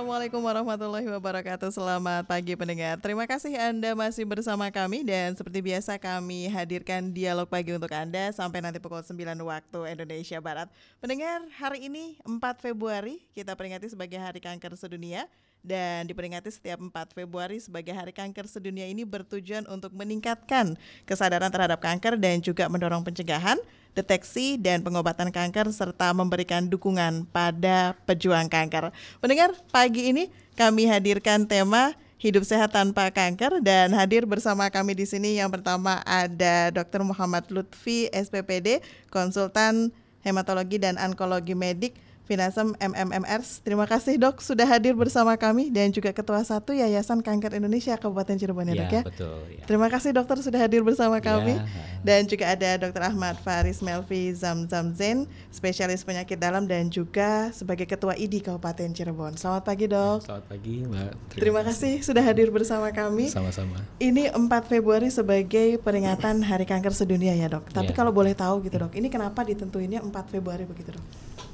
Assalamualaikum warahmatullahi wabarakatuh. Selamat pagi pendengar. Terima kasih Anda masih bersama kami Dan seperti biasa kami hadirkan dialog pagi untuk Anda Sampai nanti pukul 9 waktu Indonesia Barat. Pendengar hari ini 4 Februari Kita peringati sebagai Hari Kanker Sedunia dan diperingati setiap 4 Februari sebagai Hari Kanker Sedunia ini bertujuan untuk meningkatkan kesadaran terhadap kanker dan juga mendorong pencegahan, deteksi dan pengobatan kanker serta memberikan dukungan pada pejuang kanker. Mendengar pagi ini kami hadirkan tema hidup sehat tanpa kanker dan hadir bersama kami di sini yang pertama ada Dr. Muhammad Lutfi SPPD, konsultan hematologi dan onkologi medik Finasem MMMRs. Terima kasih dok sudah hadir bersama kami dan juga Ketua Satu Yayasan Kanker Indonesia Kabupaten Cirebon ya, ya dok ya. Betul, ya. Terima kasih dokter sudah hadir bersama Ya. kami. Dan juga ada Dr. Ahmad Faris Melvi Zamzam Zain, spesialis penyakit dalam dan juga sebagai Ketua ID Kabupaten Cirebon. Selamat pagi dok. Selamat pagi Mbak. Terima kasih sudah hadir bersama kami. Sama-sama. Ini 4 Februari sebagai peringatan Hari Kanker Sedunia ya dok. Tapi Ya. kalau boleh tahu gitu dok, ini kenapa ditentuinnya 4 Februari begitu dok?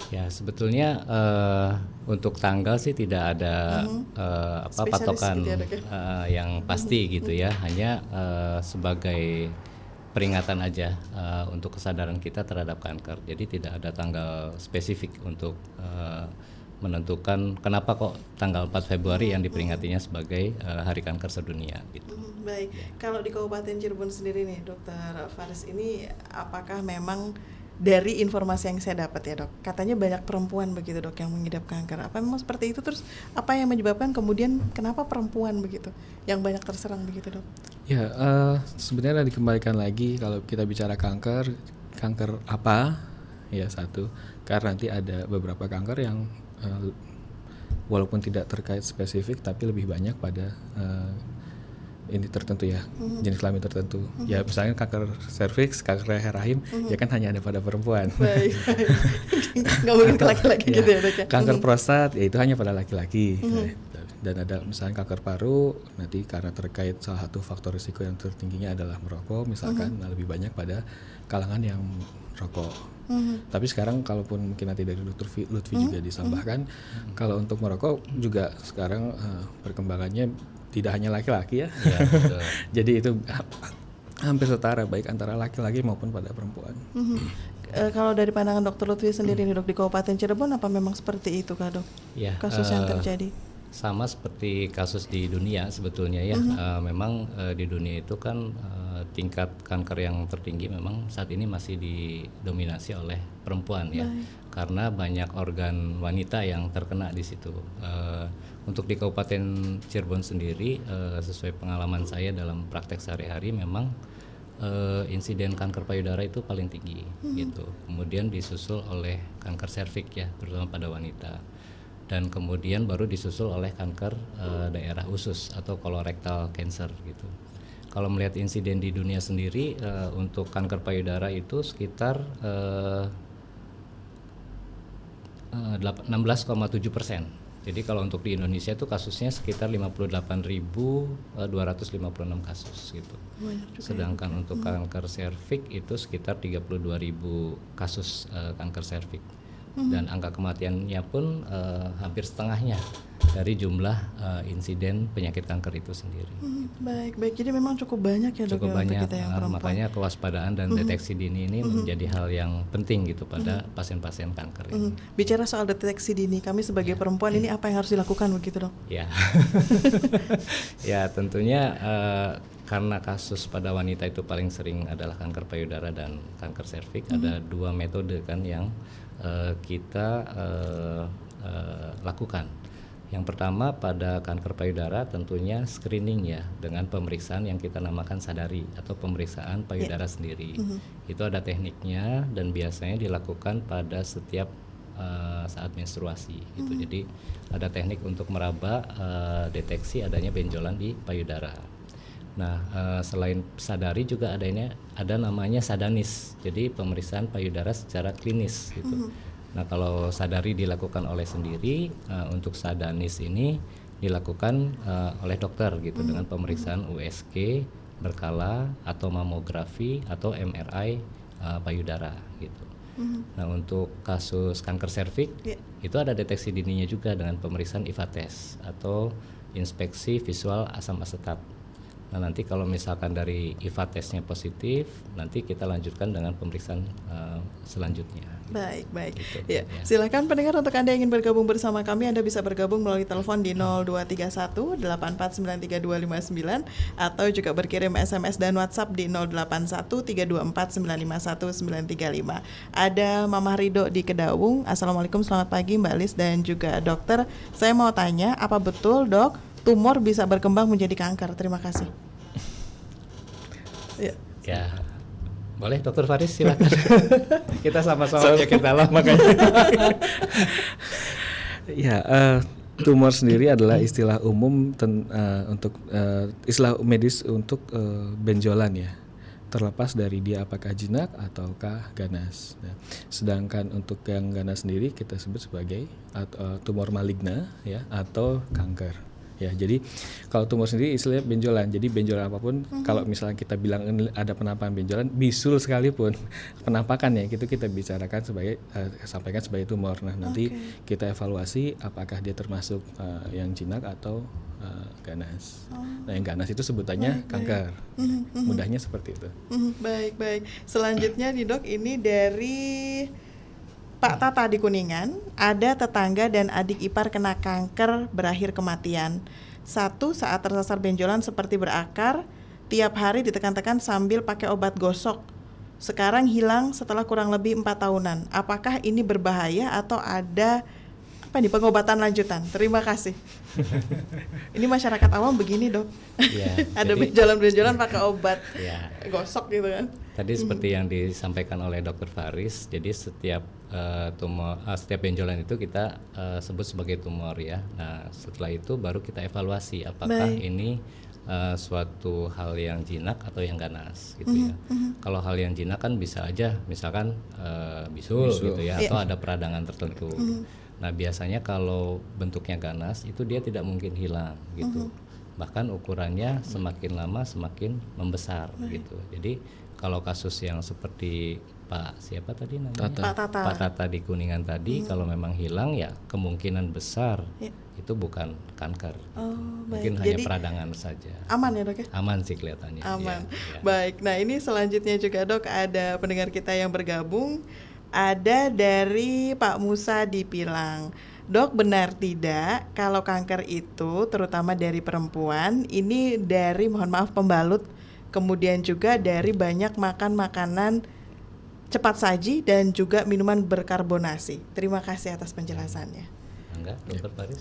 Ya sebetulnya eh, untuk tanggal sih tidak ada eh, apa Spesialis patokan gitu ya, ya? eh, yang pasti gitu ya. Hanya eh, sebagai peringatan aja eh, untuk kesadaran kita terhadap kanker. Jadi tidak ada tanggal spesifik untuk eh, menentukan kenapa kok tanggal 4 Februari yang diperingatinya sebagai eh, Hari Kanker Sedunia gitu. Baik, kalau di Kabupaten Cirebon sendiri nih, Dokter Faris ini apakah memang dari informasi yang saya dapat ya dok, katanya banyak perempuan begitu dok yang mengidap kanker. Apa memang seperti itu? Terus apa yang menyebabkan kemudian kenapa perempuan begitu yang banyak terserang begitu dok? Ya, eh, sebenarnya dikembalikan lagi kalau kita bicara kanker, kanker apa? Ya satu, karena nanti ada beberapa kanker yang eh, walaupun tidak terkait spesifik tapi lebih banyak pada eh, ini tertentu ya jenis kelamin tertentu. Ya misalnya kanker serviks, kanker leher rahim, ya kan hanya ada pada perempuan. Baik, baik. nggak mungkin ke laki-laki Ya, gitu ya dok ya? Kanker prostat ya itu hanya pada laki-laki. Dan ada misalnya kanker paru nanti karena terkait salah satu faktor risiko yang tertingginya adalah merokok misalkan nah lebih banyak pada kalangan yang merokok. Tapi sekarang kalaupun mungkin nanti dari Dr. Fi- Lutfi juga disambahkan kalau untuk merokok juga sekarang eh, perkembangannya tidak hanya laki-laki ya. Ya, betul. Jadi itu ha- hampir setara baik antara laki-laki maupun pada perempuan. Mhm. Eh, kalau dari pandangan dokter Lutfi sendiri nih dok di Kabupaten Cirebon apa memang seperti itu kah dok? Ya, Kasus yang eh, terjadi? sama seperti kasus di dunia sebetulnya ya Eh, memang eh, di dunia itu kan eh, tingkat kanker yang tertinggi memang saat ini masih didominasi oleh perempuan ya. Karena banyak organ wanita yang terkena di situ. Eh, untuk di Kabupaten Cirebon sendiri eh, sesuai pengalaman saya dalam praktek sehari-hari memang eh, insiden kanker payudara itu paling tinggi gitu. Kemudian disusul oleh kanker serviks ya terutama pada wanita. Dan kemudian baru disusul oleh kanker eh, daerah usus atau colorectal cancer gitu. Kalau melihat insiden di dunia sendiri eh, untuk kanker payudara itu sekitar eh, eh, delapan- 16,7 persen. Jadi kalau untuk di Indonesia itu kasusnya sekitar 58.256 kasus gitu. Ya, Sedangkan untuk kanker serviks itu sekitar 32.000 kasus eh, kanker serviks. Dan angka kematiannya pun eh, hampir setengahnya dari jumlah eh, insiden penyakit kanker itu sendiri. Hmm, baik baik jadi memang cukup banyak ya dok Cukup ya untuk banyak, kita yang eh, perempuan. makanya kewaspadaan dan deteksi dini ini menjadi hal yang penting gitu pada pasien-pasien kanker Hmm, ini. Bicara soal deteksi dini, kami sebagai perempuan ini apa yang harus dilakukan begitu dok? Ya, ya tentunya eh, karena kasus pada wanita itu paling sering adalah kanker payudara dan kanker serviks. Ada dua metode kan yang eh, kita eh, lakukan. Yang pertama pada kanker payudara tentunya screening ya dengan pemeriksaan yang kita namakan sadari atau pemeriksaan payudara sendiri. Itu ada tekniknya dan biasanya dilakukan pada setiap eh, saat menstruasi gitu. Jadi ada teknik untuk meraba eh, deteksi adanya benjolan di payudara. Nah, eh, selain sadari juga adanya ada namanya sadanis. Jadi pemeriksaan payudara secara klinis gitu. Nah, kalau sadari dilakukan oleh sendiri eh, untuk sadanis ini dilakukan eh, oleh dokter gitu dengan pemeriksaan USG berkala atau mamografi atau MRI eh, payudara gitu. Nah untuk kasus kanker serviks Iya. itu ada deteksi dininya juga dengan pemeriksaan IVA test atau inspeksi visual asam asetat. Nah nanti kalau misalkan dari IVA testnya positif, nanti kita lanjutkan dengan pemeriksaan eh, selanjutnya. Baik, baik. Gitu, Ya, ya. silakan pendengar untuk Anda yang ingin bergabung bersama kami, Anda bisa bergabung melalui telepon di 0231 84932259 atau juga berkirim SMS dan WhatsApp di 081 324 951 935. Ada Mama Rido di Kedawung. Assalamualaikum, selamat pagi Mbak Lis dan juga dokter. Saya mau tanya, apa betul dok tumor bisa berkembang menjadi kanker? Terima kasih. Ya. Ya, boleh Dokter Faris silakan. kita sama-sama penyakit dalam makanya. Ya, eh, tumor sendiri adalah istilah umum ten- eh, untuk eh, istilah medis untuk eh, benjolan ya. Terlepas dari dia apakah jinak ataukah ganas. Nah, sedangkan untuk yang ganas sendiri kita sebut sebagai at- eh, tumor maligna ya atau kanker. Ya, jadi kalau tumor sendiri istilahnya benjolan. Jadi benjolan apa pun, kalau misalnya kita bilang ada penampakan benjolan, bisul sekalipun penampakan ya, itu kita bicarakan sebagai eh, sampaikan sebagai tumor. Nah, nanti kita evaluasi apakah dia termasuk eh, yang jinak atau eh, ganas. Nah, yang ganas itu sebutannya kanker. Ya, Mudahnya seperti itu. Mhm, baik baik. Selanjutnya nih dok, ini dari Pak Tata di Kuningan, ada tetangga dan adik ipar kena kanker berakhir kematian. Satu saat tersasar benjolan seperti berakar, tiap hari ditekan-tekan sambil pakai obat gosok. Sekarang hilang setelah kurang lebih empat tahunan. Apakah ini berbahaya atau ada apa nih pengobatan lanjutan? Terima kasih. ini masyarakat awam begini dok. Iya, ada benjolan-benjolan pakai obat Ya. gosok gitu kan. Tadi seperti yang disampaikan oleh Dokter Faris, jadi setiap eh, tumor, eh, setiap benjolan itu kita eh, sebut sebagai tumor ya. Nah setelah itu baru kita evaluasi apakah Baik. ini eh, suatu hal yang jinak atau yang ganas gitu ya. Kalau hal yang jinak kan bisa aja, misalkan eh, bisul, gitu ya, atau ada peradangan tertentu. Nah biasanya kalau bentuknya ganas itu dia tidak mungkin hilang gitu. Bahkan ukurannya semakin lama semakin membesar gitu. Jadi kalau kasus yang seperti Pak siapa tadi namanya? Tata. Pak Tata. Pak Tata di Kuningan tadi kalau memang hilang ya kemungkinan besar Ya. itu bukan kanker. Oh, Mungkin baik. hanya Jadi peradangan saja. aman ya dok ya? Aman sih kelihatannya. Aman. Iya, iya. Baik. Nah ini selanjutnya juga dok ada pendengar kita yang bergabung. Ada dari Pak Musa di Pilang. Dok benar tidak kalau kanker itu terutama dari perempuan ini dari mohon maaf pembalut kemudian juga dari banyak makan makanan cepat saji dan juga minuman berkarbonasi. Terima kasih atas penjelasannya. Enggak, Dokter Faris.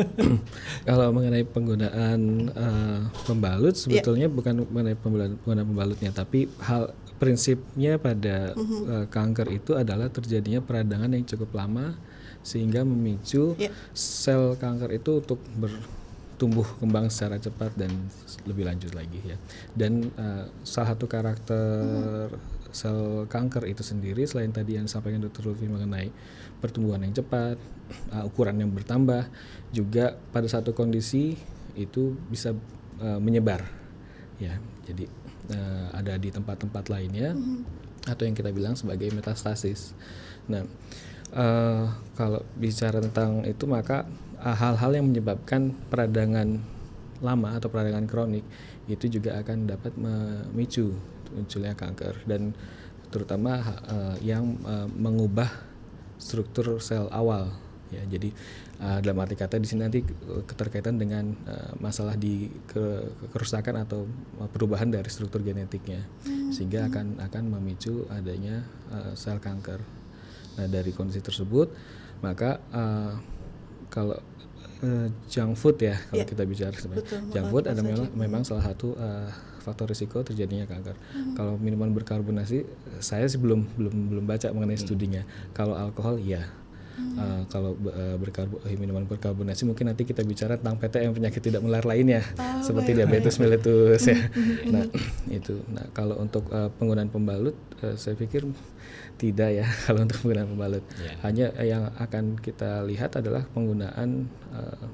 Kalau mengenai penggunaan eh, pembalut sebetulnya bukan mengenai pembalut, penggunaan pembalutnya, tapi hal prinsipnya pada eh, kanker itu adalah terjadinya peradangan yang cukup lama sehingga memicu Ya. sel kanker itu untuk bertumbuh kembang secara cepat dan lebih lanjut lagi ya. Dan eh, salah satu karakter sel kanker itu sendiri selain tadi yang disampaikan Dr. Lutfi mengenai pertumbuhan yang cepat, uh, ukuran yang bertambah, juga pada satu kondisi itu bisa uh, menyebar, ya. Jadi uh, ada di tempat-tempat lainnya atau yang kita bilang sebagai metastasis. Nah, uh, kalau bicara tentang itu maka uh, hal-hal yang menyebabkan peradangan lama atau peradangan kronik itu juga akan dapat memicu munculnya kanker. Dan terutama uh, yang uh, mengubah struktur sel awal. Ya jadi uh, dalam arti kata di sini nanti keterkaitan dengan uh, masalah di ke- kerusakan atau perubahan dari struktur genetiknya. Sehingga akan akan memicu adanya uh, sel kanker. Nah dari kondisi tersebut maka uh, kalau uh, junk food ya kalau Ya, kita bicara sebenarnya betul, junk makan food ada memang, memang salah satu uh, faktor risiko terjadinya kanker. Kalau minuman berkarbonasi, saya sih belum belum belum baca mengenai studinya. Kalau alkohol, iya. Uh, kalau uh, berkarbo, eh, minuman berkarbonasi mungkin nanti kita bicara tentang PTM penyakit tidak menular lainnya Oh, seperti diabetes mellitus ya. Nah itu. Nah kalau untuk uh, penggunaan pembalut, uh, saya pikir tidak ya kalau untuk penggunaan pembalut. Ya. Hanya yang akan kita lihat adalah penggunaan uh,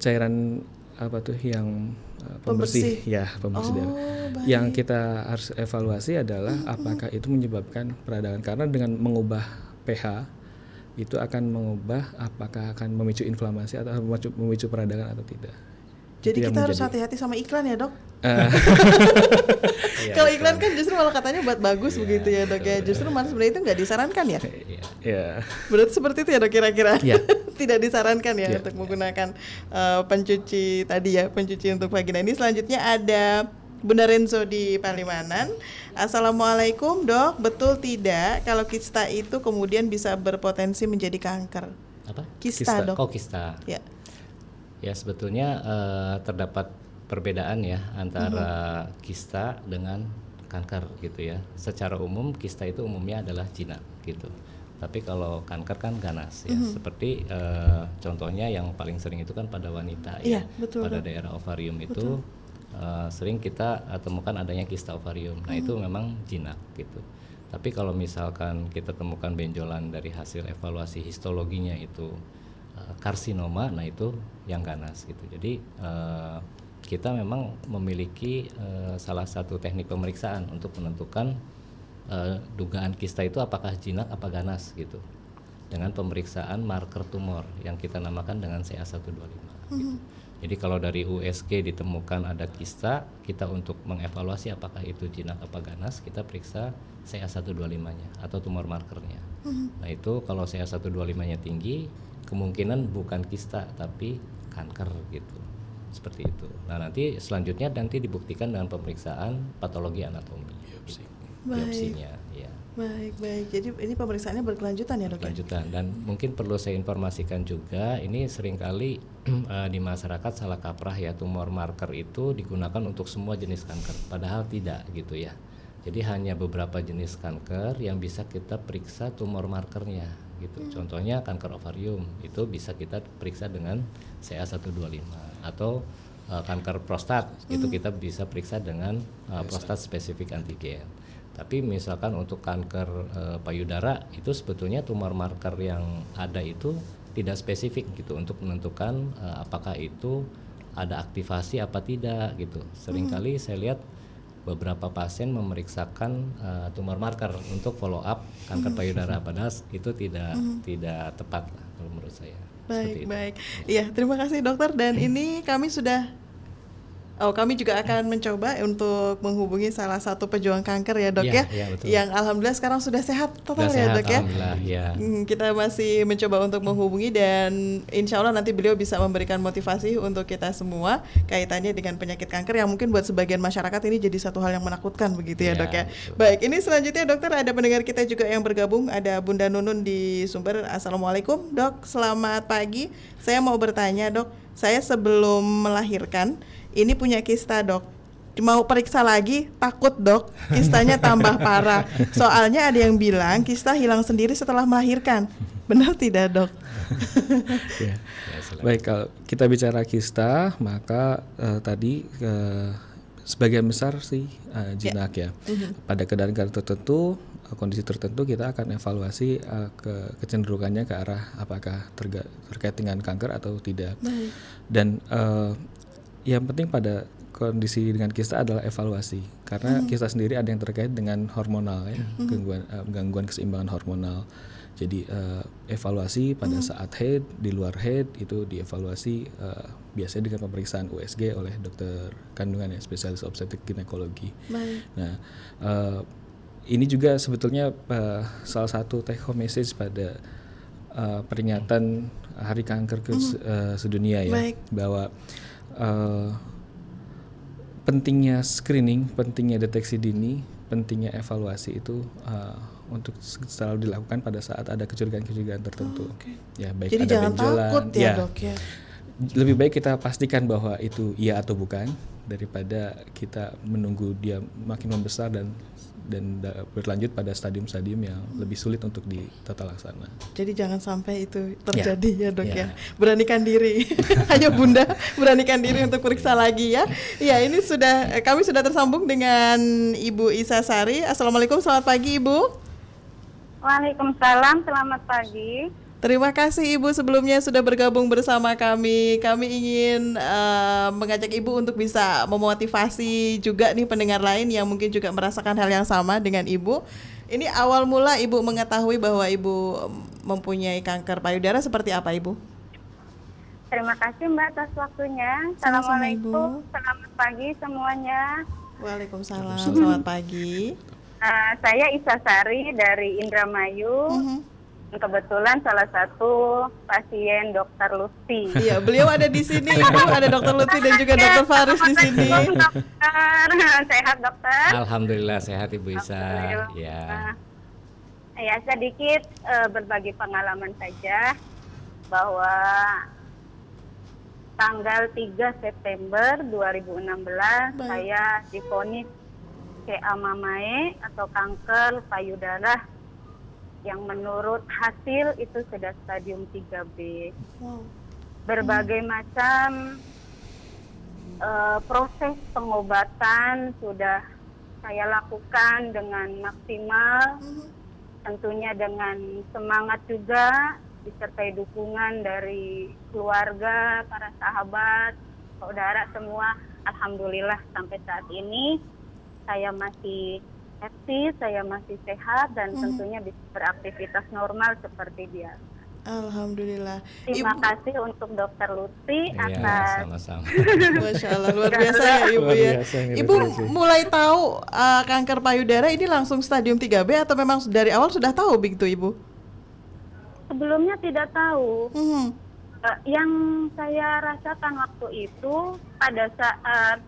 cairan apa tuh yang uh, pembersih, ya pembersih Oh. Yang kita harus evaluasi adalah apakah itu menyebabkan peradangan karena dengan mengubah pH itu akan mengubah apakah akan memicu inflamasi atau memicu, memicu peradangan atau tidak. Jadi kita harus hati-hati sama iklan ya dok. Eh, Iya, Kalau iklan kan justru malah katanya buat bagus Iya, begitu ya dok ya. Justru malah sebenarnya itu nggak disarankan ya. Iya. ya. Berarti seperti itu ya dok kira-kira. Iya. Tidak disarankan ya Iya. untuk menggunakan eh, pencuci tadi ya pencuci untuk vagina. Ini selanjutnya ada Bunda Renzo di Palimanan. Assalamualaikum dok, betul tidak kalau kista itu kemudian bisa berpotensi menjadi kanker? Apa? Kista, Kista. dok. Oh, kista. Ya. Ya sebetulnya eh, terdapat perbedaan ya antara Mm-hmm. kista dengan kanker gitu ya. Secara umum kista itu umumnya adalah jinak gitu. Tapi kalau kanker kan ganas ya. Mm-hmm. Seperti eh, contohnya yang paling sering itu kan pada wanita Iya, ya. betul, pada dok. daerah ovarium itu eh, sering kita temukan adanya kista ovarium. Nah itu memang jinak gitu. Tapi kalau misalkan kita temukan benjolan dari hasil evaluasi histologinya itu karsinoma, nah itu yang ganas gitu. Jadi eh, kita memang memiliki eh, salah satu teknik pemeriksaan untuk menentukan eh, dugaan kista itu apakah jinak apa ganas gitu. Dengan pemeriksaan marker tumor yang kita namakan dengan CA125. gitu. Jadi kalau dari USG ditemukan ada kista, kita untuk mengevaluasi apakah itu jinak apa ganas, kita periksa CA125-nya atau tumor markernya. Nah itu kalau CA125-nya tinggi, kemungkinan bukan kista tapi kanker gitu. Seperti itu. Nah nanti selanjutnya nanti dibuktikan dengan pemeriksaan patologi anatomi. Biopsi. Baik. Biopsinya, ya. Baik baik. Jadi ini pemeriksaannya berkelanjutan ya dok ya? Lanjutan dan mungkin perlu saya informasikan juga ini sering kali eh, di masyarakat salah kaprah ya tumor marker itu digunakan untuk semua jenis kanker padahal tidak gitu ya. Jadi hanya beberapa jenis kanker yang bisa kita periksa tumor markernya gitu. Contohnya kanker ovarium itu bisa kita periksa dengan CA125 atau eh, kanker prostat itu kita bisa periksa dengan eh, prostat spesifik antigen. Tapi misalkan untuk kanker eh, payudara itu sebetulnya tumor marker yang ada itu tidak spesifik gitu untuk menentukan eh, apakah itu ada aktivasi apa tidak gitu. Seringkali saya lihat beberapa pasien memeriksakan eh, tumor marker untuk follow up kanker payudara. Padahal itu tidak tidak tepat lah kalau menurut saya. Baik baik. Iya terima kasih dokter. Dan ini kami sudah Oh, kami juga akan mencoba untuk menghubungi salah satu pejuang kanker ya, Dok Iya, ya. iya, betul. Yang alhamdulillah sekarang sudah sehat total Sudah ya, sehat, Dok ya. alhamdulillah, ya. Kita masih mencoba untuk menghubungi dan insya Allah nanti beliau bisa memberikan motivasi untuk kita semua kaitannya dengan penyakit kanker yang mungkin buat sebagian masyarakat ini jadi satu hal yang menakutkan begitu ya Iya, dok ya. betul. Baik, ini selanjutnya dokter ada pendengar kita juga yang bergabung ada Bunda Nunun di Sumber. Assalamualaikum dok, selamat pagi. Saya mau bertanya dok, saya sebelum melahirkan ini punya kista dok. Mau periksa lagi, takut dok, kistanya tambah parah. Soalnya ada yang bilang kista hilang sendiri setelah melahirkan. Benar tidak dok? Ya. Ya. Baik, kalau kita bicara kista, maka eh, tadi eh, sebagian besar sih eh, jinak ya. Pada keadaan-keadaan tertentu, kondisi tertentu kita akan evaluasi eh, ke kecenderungannya ke arah apakah terga- terkait dengan kanker atau tidak. Dan eh, yang penting pada kondisi dengan kista adalah evaluasi. Karena kista sendiri ada yang terkait dengan hormonal ya. Gangguan eh, gangguan keseimbangan hormonal. Jadi eh, evaluasi pada saat head di luar head itu dievaluasi eh, biasanya dengan pemeriksaan USG oleh dokter kandungan ya spesialis obstetrik ginekologi. Baik. Nah, eh, ini juga sebetulnya eh, salah satu take home message pada eh, peringatan Hari Kanker ke eh, sedunia ya, Baik. bahwa eh, pentingnya screening, pentingnya deteksi dini, pentingnya evaluasi itu eh, untuk selalu dilakukan pada saat ada kecurigaan-kecurigaan tertentu. Ya, baik Jadi ada jangan benjolan, takut ya, dok ya. Lebih baik kita pastikan bahwa itu iya atau bukan daripada kita menunggu dia makin membesar dan dan da- berlanjut pada stadium-stadium yang lebih sulit untuk ditata laksana. Jadi jangan sampai itu terjadi ya, dok ya. Ya. Beranikan diri. Hanya bunda beranikan diri untuk periksa lagi ya. Ya ini sudah eh, kami sudah tersambung dengan Ibu Isa Sari. Assalamualaikum, selamat pagi Ibu. Waalaikumsalam, selamat pagi. Terima kasih Ibu sebelumnya sudah bergabung bersama kami. Kami ingin uh, mengajak Ibu untuk bisa memotivasi juga nih pendengar lain yang mungkin juga merasakan hal yang sama dengan Ibu. Ini awal mula Ibu mengetahui bahwa Ibu mempunyai kanker payudara seperti apa Ibu? Terima kasih Mbak atas waktunya. Assalamualaikum. Selamat pagi semuanya. Waalaikumsalam. Selamat pagi. Uh, saya Isa Sari dari Indramayu. Uh -huh kebetulan salah satu pasien dokter Lutfi. Iya, beliau ada di sini. ada dokter Lutfi dan juga dokter Faris di sini. Dokter, sehat dokter? Alhamdulillah sehat Ibu Isa. Ya. Ya sedikit uh, berbagi pengalaman saja bahwa tanggal 3 September 2016 Baik. saya difonis CA mamae atau kanker payudara yang menurut hasil itu sudah stadium 3B. Wow. Berbagai hmm. macam uh, proses pengobatan sudah saya lakukan dengan maksimal, hmm. tentunya dengan semangat juga disertai dukungan dari keluarga, para sahabat, saudara semua. Alhamdulillah sampai saat ini saya masih aktif, saya masih sehat dan hmm. tentunya bisa beraktivitas normal seperti biasa. Alhamdulillah. Terima Ibu... kasih untuk Dokter Lutfi ya, atas. Sama-sama. Masya Allah luar biasa ya Ibu ya. Ibu mulai tahu uh, kanker payudara ini langsung stadium 3B atau memang dari awal sudah tahu begitu Ibu? Sebelumnya tidak tahu. Hmm. Uh, yang saya rasakan waktu itu pada saat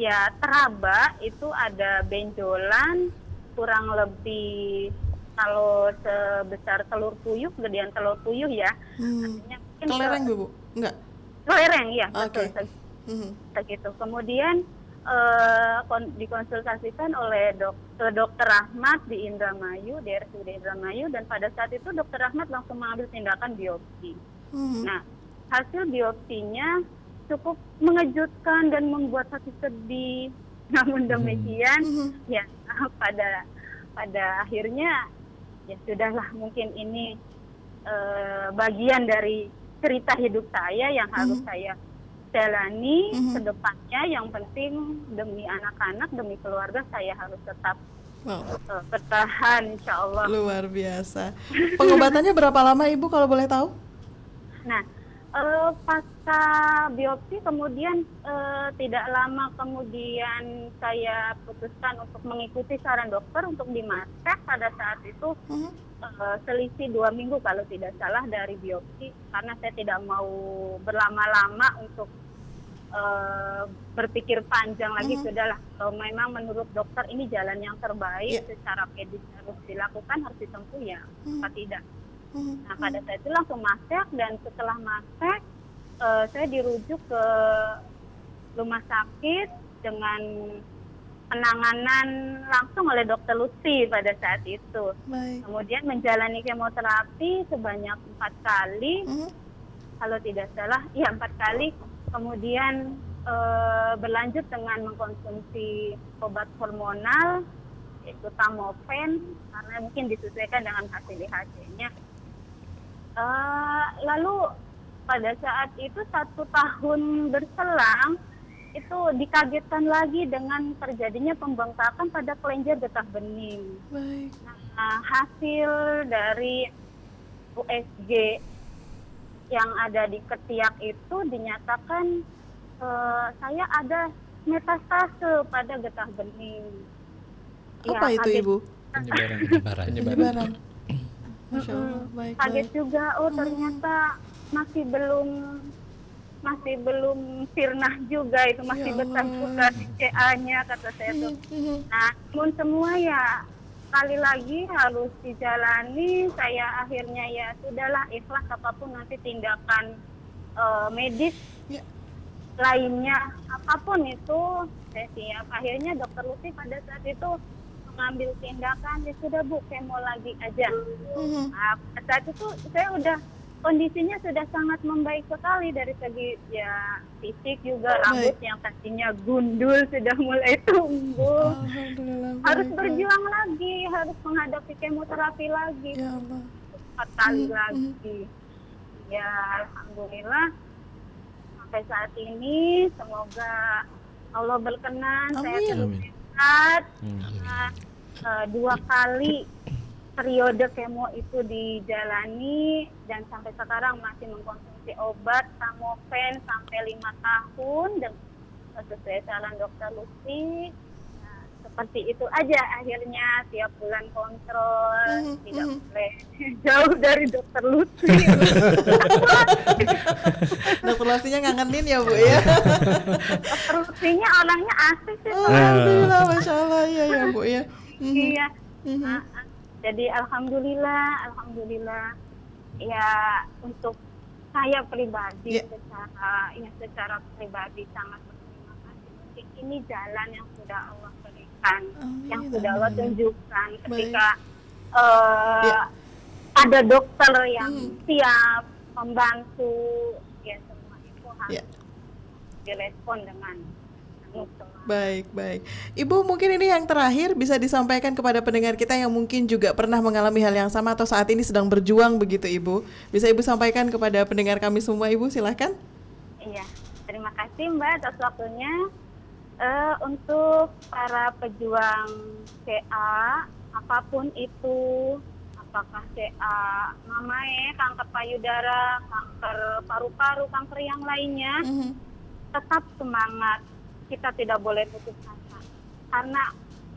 ya teraba itu ada benjolan kurang lebih kalau sebesar telur puyuh gedean telur puyuh ya hmm. artinya kelereng bu enggak kelereng ya okay. betul hmm. gitu kemudian uh, dikonsultasikan oleh dokter dokter Rahmat di Indramayu di RSUD Indramayu dan pada saat itu dokter Rahmat langsung mengambil tindakan biopsi hmm. nah hasil biopsinya cukup mengejutkan dan membuat hati sedih. Namun hmm. demikian, hmm. ya pada pada akhirnya ya sudahlah mungkin ini uh, bagian dari cerita hidup saya yang harus hmm. saya jalani hmm. ke depannya. Yang penting demi anak-anak, demi keluarga saya harus tetap Wow. Uh, bertahan insya Allah. Luar biasa. Pengobatannya berapa lama Ibu kalau boleh tahu? Nah, pasca biopsi kemudian uh, tidak lama kemudian saya putuskan untuk mengikuti saran dokter untuk dimasak pada saat itu uh-huh. uh, selisih dua minggu kalau tidak salah dari biopsi karena saya tidak mau berlama-lama untuk uh, berpikir panjang lagi uh-huh. sudahlah kalau memang menurut dokter ini jalan yang terbaik yeah. secara medis harus dilakukan harus ditempuh ya uh-huh. tidak Nah pada saat itu langsung masak dan setelah masak uh, saya dirujuk ke rumah sakit dengan penanganan langsung oleh dokter Lucy pada saat itu. Baik. Kemudian menjalani kemoterapi sebanyak empat kali, -huh. kalau tidak salah, ya empat kali. Kemudian e, berlanjut dengan mengkonsumsi obat hormonal, yaitu tamofen, karena mungkin disesuaikan dengan hasil IHC-nya. Uh, lalu pada saat itu satu tahun berselang itu dikagetkan lagi dengan terjadinya pembengkakan pada kelenjar getah bening. Baik. Nah, hasil dari USG yang ada di ketiak itu dinyatakan uh, saya ada metastase pada getah bening. Apa ya, itu kaget. ibu? Penyebaran. Penyebaran. Penyebaran. Masya Allah, baik, kaget baik. juga oh ternyata masih belum masih belum sirnah juga itu masih ya bersangkutan CA-nya kata saya tuh. Nah, pun semua ya kali lagi harus dijalani. Saya akhirnya ya sudahlah ikhlas apa pun nanti tindakan uh, medis ya. lainnya apa pun itu saya siap. Akhirnya dokter Lucy pada saat itu mengambil tindakan ya sudah bu kemo lagi aja mm-hmm. nah, saat itu saya udah kondisinya sudah sangat membaik sekali dari segi ya fisik juga rambut yang tadinya gundul sudah mulai tumbuh harus berjuang lagi harus menghadapi kemoterapi lagi ya Allah. empat kali lagi. Ya alhamdulillah sampai saat ini semoga Allah berkenan saya Amin. terus Amin. sehat. Nah, eh, dua kali periode kemo itu dijalani dan sampai sekarang masih mengkonsumsi obat tamofen sampai lima tahun dan sesuai saran dokter Lucy Nah, seperti itu aja akhirnya tiap bulan kontrol Mhm, tidak mhm. boleh jauh dari dokter Lucy Dokter Lucy-nya ngangenin ya Bu ya. dokter Lucy-nya orangnya asik sih Oh. Alhamdulillah, masya Allah ya ya Bu ya. Mhm, Iya. mhm. Nah, jadi alhamdulillah, alhamdulillah. Ya untuk saya pribadi Ya. secara ya secara pribadi sangat berterima kasih. Mungkin ini jalan yang sudah Allah berikan, Amin, yang sudah Allah tunjukkan Baik. ketika eh, Ya. ada dokter yang Hmm. siap membantu, ya semua itu harus Ya. direspon dengan. Baik, baik. Ibu mungkin ini yang terakhir bisa disampaikan kepada pendengar kita yang mungkin juga pernah mengalami hal yang sama atau saat ini sedang berjuang begitu Ibu. Bisa Ibu sampaikan kepada pendengar kami semua Ibu, silahkan. Iya, terima kasih Mbak atas waktunya. Eh, untuk para pejuang CA, apa pun itu, apakah CA mamae, kanker payudara, kanker paru-paru, kanker yang lainnya, Mhm. tetap semangat. Kita tidak boleh putus asa. Karena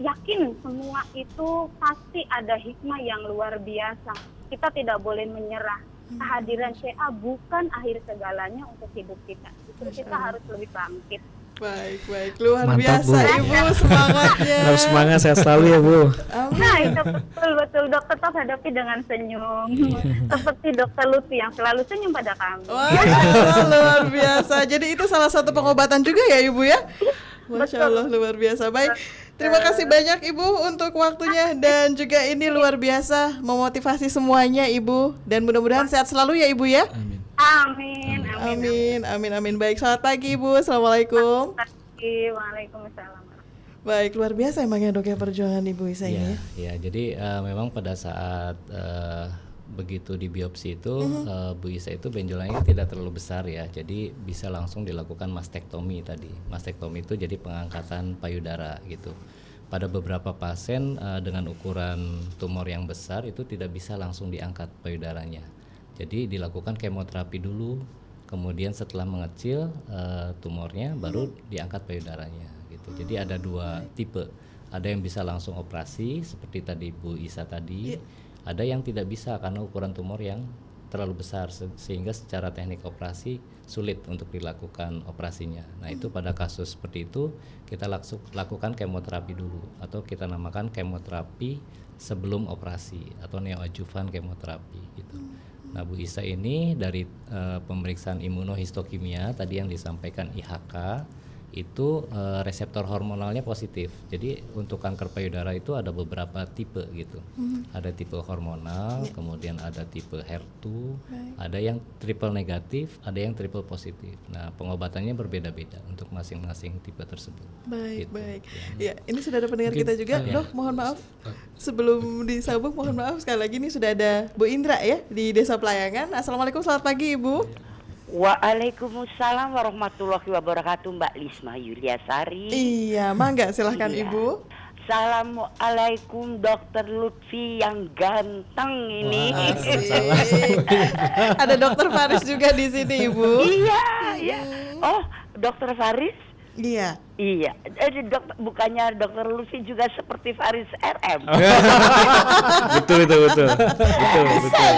yakin semua itu pasti ada hikmah yang luar biasa. Kita tidak boleh menyerah. Kehadiran CA bukan akhir segalanya untuk hidup kita. Masya kita harus lebih bangkit. Baik, baik. Luar Mantap, biasa Bu. Ibu semangatnya. Harus semangat sehat selalu ya Bu. Amin. Nah, itu betul betul dokter tetap hadapi dengan senyum. Seperti dokter Lutfi yang selalu senyum pada kami. Wah, luar biasa. Jadi itu salah satu pengobatan juga ya Ibu ya? Masya Allah, luar biasa. Baik, terima kasih banyak Ibu untuk waktunya dan juga ini luar biasa memotivasi semuanya Ibu dan mudah-mudahan sehat selalu ya Ibu ya. Amin. Amin. Amin. Amin, amin, amin. Baik, selamat pagi Ibu. Assalamualaikum. Terima kasih. Waalaikumsalam. Baik, luar biasa emang ya dok ya perjuangan Ibu Isa Ya, ini. ya. Jadi eh, memang pada saat eh, begitu di biopsi itu eh, Bu Isa itu benjolannya tidak terlalu besar ya. Jadi bisa langsung dilakukan mastektomi tadi. Mastektomi itu jadi pengangkatan payudara gitu. Pada beberapa pasien eh, dengan ukuran tumor yang besar itu tidak bisa langsung diangkat payudaranya. Jadi dilakukan kemoterapi dulu, kemudian setelah mengecil eh, tumornya baru diangkat payudaranya gitu. Jadi ada dua tipe. Ada yang bisa langsung operasi seperti tadi Bu Isa tadi. Ada yang tidak bisa karena ukuran tumor yang terlalu besar se- sehingga secara teknik operasi sulit untuk dilakukan operasinya. Nah, itu pada kasus seperti itu kita laksu- lakukan kemoterapi dulu atau kita namakan kemoterapi sebelum operasi atau neoadjuvan kemoterapi gitu. Nah, Bu Isa ini dari eh, pemeriksaan imunohistokimia tadi yang disampaikan IHK itu eh, reseptor hormonalnya positif. Jadi untuk kanker payudara itu ada beberapa tipe gitu. Ada tipe hormonal, kemudian ada tipe HER2, ada yang triple negatif, ada yang triple positif. Nah, pengobatannya berbeda-beda untuk masing-masing tipe tersebut. Baik, Gitu, baik. ya. Ya, ini sudah ada pendengar Mungkin, kita juga. eh, Dok, mohon maaf. Sebelum disambung, mohon maaf sekali lagi ini sudah ada Bu Indra ya di Desa Pelayangan. Assalamualaikum, selamat pagi Ibu. Waalaikumsalam warahmatullahi wabarakatuh Mbak Lisma Yuliasari. Iya, mangga silahkan Iya. Ibu. Assalamualaikum Dokter Lutfi yang ganteng ini. Wah, ada Dokter Faris juga di sini Ibu. iya, iya. Oh, Dokter Faris? Iya. Iya. Eh, dok, bukannya Dokter Lutfi juga seperti Faris RM? betul betul betul. Betul betul.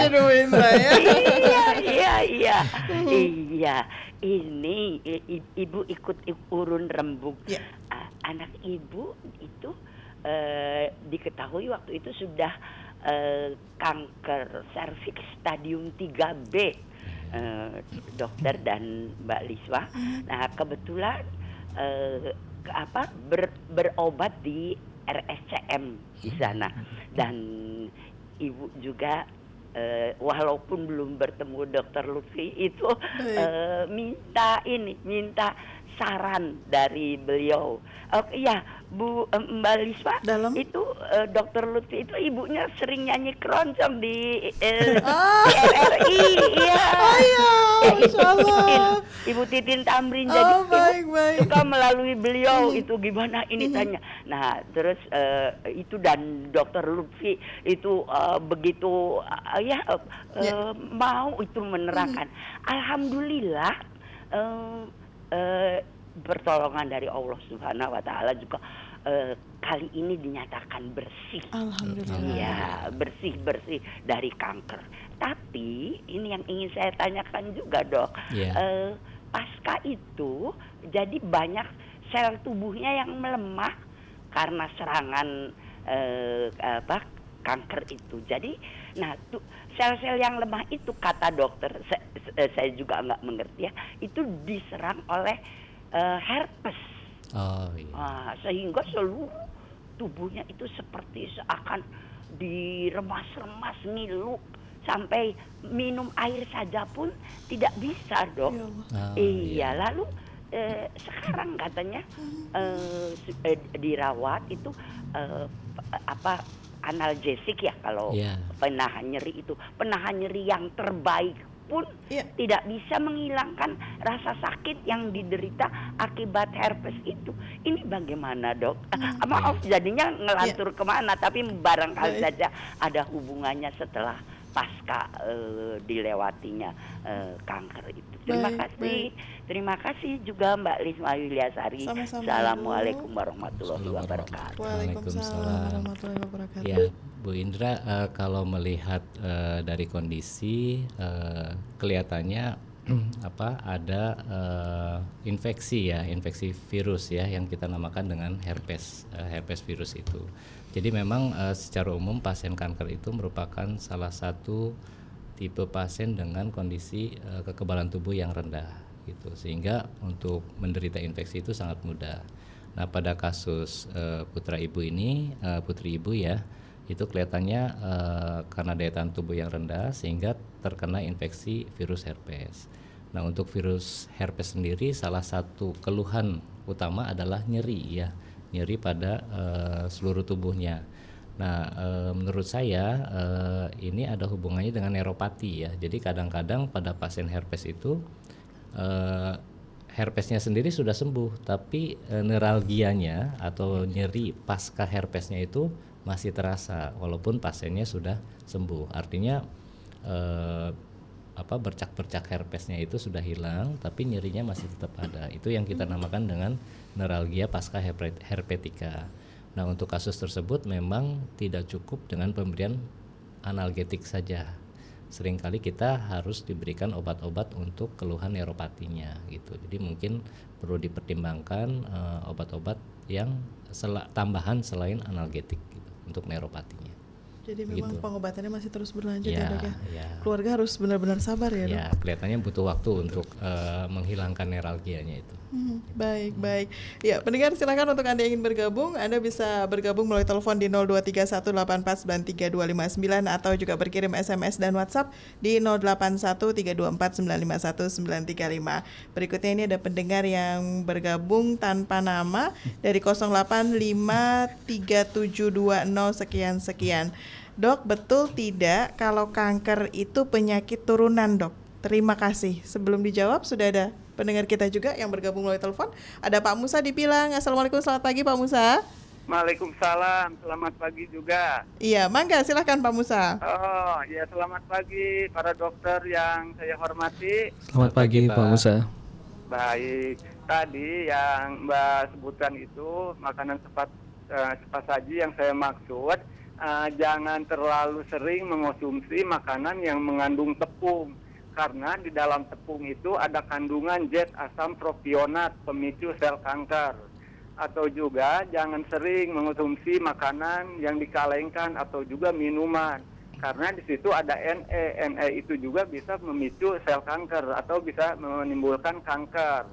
Ya. iya, iya, iya. Iya. Ini i- i- ibu ikut i- urun rembuk. Ya. Ah, anak ibu itu eh, diketahui waktu itu sudah eh, kanker serviks stadium 3B. eh, dokter dan Mbak Liswa. Nah, kebetulan eh, apa ber- berobat di RSCM di sana. Dan ibu juga eh, walaupun belum bertemu dokter Lutfi itu eh, minta ini minta saran dari beliau. Oke ya, Bu eh, Mbak Liswa, Dalam? itu eh, Dokter Lutfi itu ibunya sering nyanyi keroncong di, eh, Ah. di RRI, iya. Oh iya. Ibu Titin Tamrin Oh, jadi baik, ibu baik. suka melalui beliau itu gimana ini tanya. Nah terus eh, itu dan Dokter Lutfi itu eh, begitu eh, ya eh, Ya. eh, mau itu menerangkan. Alhamdulillah eh, eh, pertolongan dari Allah Subhanahu Wa Taala juga eh, kali ini dinyatakan bersih. Alhamdulillah. Iya, bersih-bersih dari kanker. Tapi ini yang ingin saya tanyakan juga, Dok. Iya. Eh, pasca itu jadi banyak sel tubuhnya yang melemah karena serangan eh, apa kanker itu. Jadi, nah tuh sel-sel yang lemah itu kata dokter, saya, saya juga nggak mengerti ya, itu diserang oleh eh, herpes. Oh iya. Ah, sehingga seluruh tubuhnya itu seperti seakan diremas-remas ngilu sampai minum air saja pun tidak bisa dok. Ya. Oh, iya lalu eh, sekarang katanya eh, eh, dirawat itu eh, apa analgesik ya kalau Iya. penahan nyeri itu penahan nyeri yang terbaik pun Iya. tidak bisa menghilangkan rasa sakit yang diderita akibat herpes itu. Ini bagaimana dok? Ah, Maaf jadinya ngelantur ke mana, tapi barangkali saja ada hubungannya setelah pasca eh, dilewatinya eh, kanker itu. Terima Baik, kasih, terima kasih juga Mbak Lisma Yuliasari. Sama-sama, Assalamualaikum warahmatullahi wabarakatuh. Waalaikumsalam warahmatullahi wabarakatuh. Ya, Bu Indra, eh, kalau melihat eh, dari kondisi eh, kelihatannya apa ada eh, infeksi ya, infeksi virus ya yang kita namakan dengan herpes eh, herpes virus itu. Jadi memang eh, secara umum pasien kanker itu merupakan salah satu tipe pasien dengan kondisi eh, kekebalan tubuh yang rendah gitu. Sehingga untuk menderita infeksi itu sangat mudah. Nah, pada kasus eh, putra ibu ini, eh, putri ibu ya, itu kelihatannya eh, karena daya tahan tubuh yang rendah sehingga terkena infeksi virus herpes. Nah, untuk virus herpes sendiri salah satu keluhan utama adalah nyeri ya, nyeri pada eh, seluruh tubuhnya. Nah, eh, menurut saya eh, ini ada hubungannya dengan neuropati ya. Jadi kadang-kadang pada pasien herpes itu eh, herpesnya sendiri sudah sembuh, tapi eh, neuralgianya atau nyeri pasca herpesnya itu masih terasa walaupun pasiennya sudah sembuh. Artinya eh, apa bercak-bercak herpesnya itu sudah hilang, tapi nyerinya masih tetap ada. Itu yang kita namakan dengan neuralgia pasca herpe- herpetika. Nah, untuk kasus tersebut memang tidak cukup dengan pemberian analgetik saja sering kali kita harus diberikan obat-obat untuk keluhan neuropatinya gitu. Jadi mungkin perlu dipertimbangkan eh, obat-obat yang sela- tambahan selain analgetik gitu untuk neuropatinya. Jadi memang Begitu. pengobatannya masih terus berlanjut ya, Ya, dok ya. ya. Keluarga harus benar-benar sabar ya dok. Ya, kelihatannya butuh waktu untuk eh, menghilangkan neuralgianya itu. Hmm, baik, baik. Ya, pendengar silakan untuk Anda yang ingin bergabung, Anda bisa bergabung melalui telepon di 0231849259 atau juga berkirim SMS dan WhatsApp di 081324951935. Berikutnya ini ada pendengar yang bergabung tanpa nama dari 08537200 sekian sekian. Dok, betul tidak kalau kanker itu penyakit turunan, Dok? Terima kasih. Sebelum dijawab sudah ada pendengar kita juga yang bergabung melalui telepon. Ada Pak Musa di Pilang. Assalamualaikum, selamat pagi Pak Musa. Waalaikumsalam, selamat pagi juga. Iya, mangga silahkan Pak Musa. Oh, ya selamat pagi para dokter yang saya hormati. Selamat pagi pagi, Pak Pak. Musa. Baik, tadi yang Mbak sebutkan itu makanan cepat eh, cepat saji yang saya maksud eh, jangan terlalu sering mengonsumsi makanan yang mengandung tepung karena di dalam tepung itu ada kandungan zat asam propionat pemicu sel kanker atau juga jangan sering mengonsumsi makanan yang dikalengkan atau juga minuman karena di situ ada NE. NE itu juga bisa memicu sel kanker atau bisa menimbulkan kanker.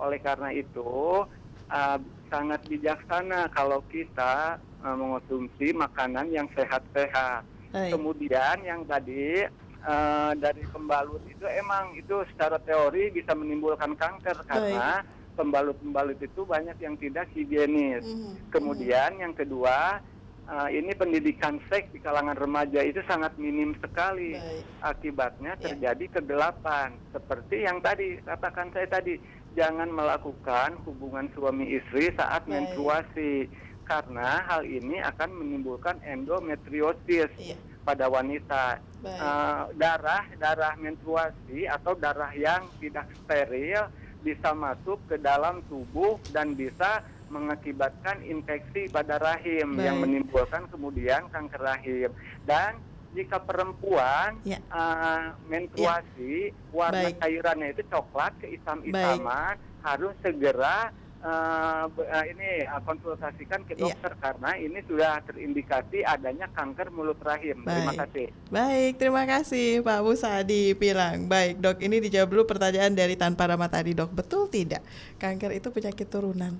Oleh karena itu uh, sangat bijaksana kalau kita uh, mengonsumsi makanan yang sehat-sehat. Kemudian yang tadi eh, dari pembalut itu emang itu secara teori bisa menimbulkan kanker karena pembalut-pembalut itu banyak yang tidak higienis. Mhm. Kemudian yang kedua, eh, ini pendidikan seks di kalangan remaja itu sangat minim sekali. Baik. Akibatnya Ya. terjadi kegelapan. Seperti yang tadi katakan saya tadi, jangan melakukan hubungan suami istri saat Baik. menstruasi karena hal ini akan menimbulkan endometriosis Iya. pada wanita. Eh, darah darah menstruasi atau darah yang tidak steril bisa masuk ke dalam tubuh dan bisa mengakibatkan infeksi pada rahim yang Baik. menimbulkan kemudian kanker rahim dan jika perempuan Ya. eh, menstruasi warna Baik. cairannya itu coklat keisam-isaman harus segera eh, eh, ini eh, konsultasikan ke Iya. dokter karena ini sudah terindikasi adanya kanker mulut rahim. Terima Baik. kasih. Baik, terima kasih Pak Musadi Pilang. Baik dok, ini dijawab dulu pertanyaan dari Tanpa Rama tadi dok. Betul tidak kanker itu penyakit turunan?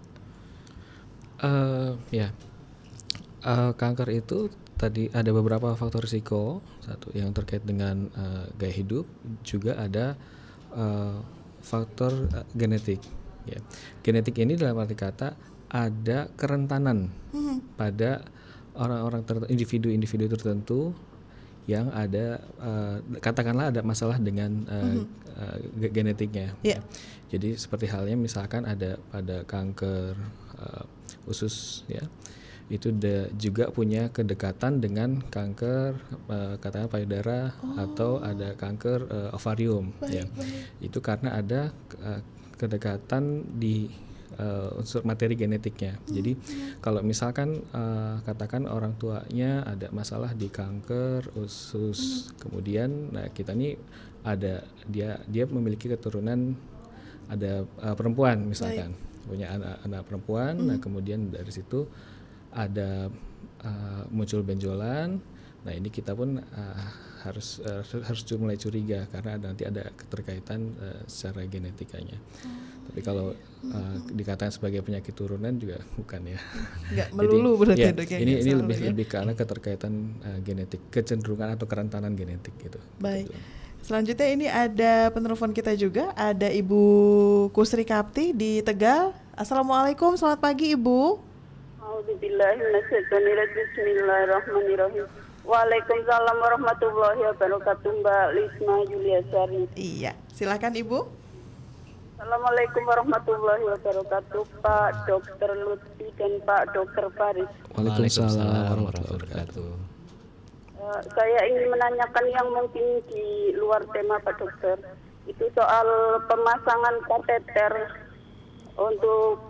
Eh, ya, Eh, kanker itu tadi ada beberapa faktor risiko. Satu yang terkait dengan eh, gaya hidup, juga ada eh, faktor eh, genetik. Ya, genetik ini dalam arti kata ada kerentanan pada orang-orang tertentu, individu-individu tertentu yang ada eh, katakanlah ada masalah dengan eh, eh, ge- genetiknya. Iya. Jadi seperti halnya misalkan ada pada kanker eh, usus ya. Itu da- juga punya kedekatan dengan kanker eh, katakan payudara atau ada kanker eh, ovarium ya. Itu karena ada eh, kedekatan di eh, unsur materi genetiknya. Jadi kalau misalkan eh, katakan orang tuanya ada masalah di kanker usus, kemudian nah kita nih ada dia dia memiliki keturunan ada eh, perempuan misalkan punya anak anak perempuan, nah kemudian dari situ ada eh, muncul benjolan. Nah ini kita pun eh, harus eh, harus mulai curiga karena ada- nanti ada keterkaitan eh, secara genetikanya. Tapi kalau eh, dikatakan sebagai penyakit turunan juga bukan ya. Nggak Jadi, melulu berarti ya, dok ya, ini ini lebih ya. lebih karena keterkaitan eh, genetik, kecenderungan atau kerentanan genetik gitu. Baik. Gitu. Selanjutnya ini ada penelpon kita juga, ada Ibu Kusri Kapti di Tegal. Assalamualaikum, selamat pagi Ibu. Bismillahirrahmanirrahim. Waalaikumsalam warahmatullahi wabarakatuh Mbak Lisma Yuliasari. Iya, silakan Ibu. Assalamualaikum warahmatullahi wabarakatuh Pak Dokter Lutfi dan Pak Dokter Faris. Waalaikumsalam warahmatullahi wabarakatuh. Eh, saya ingin menanyakan yang mungkin di luar tema Pak Dokter. Itu soal pemasangan kateter untuk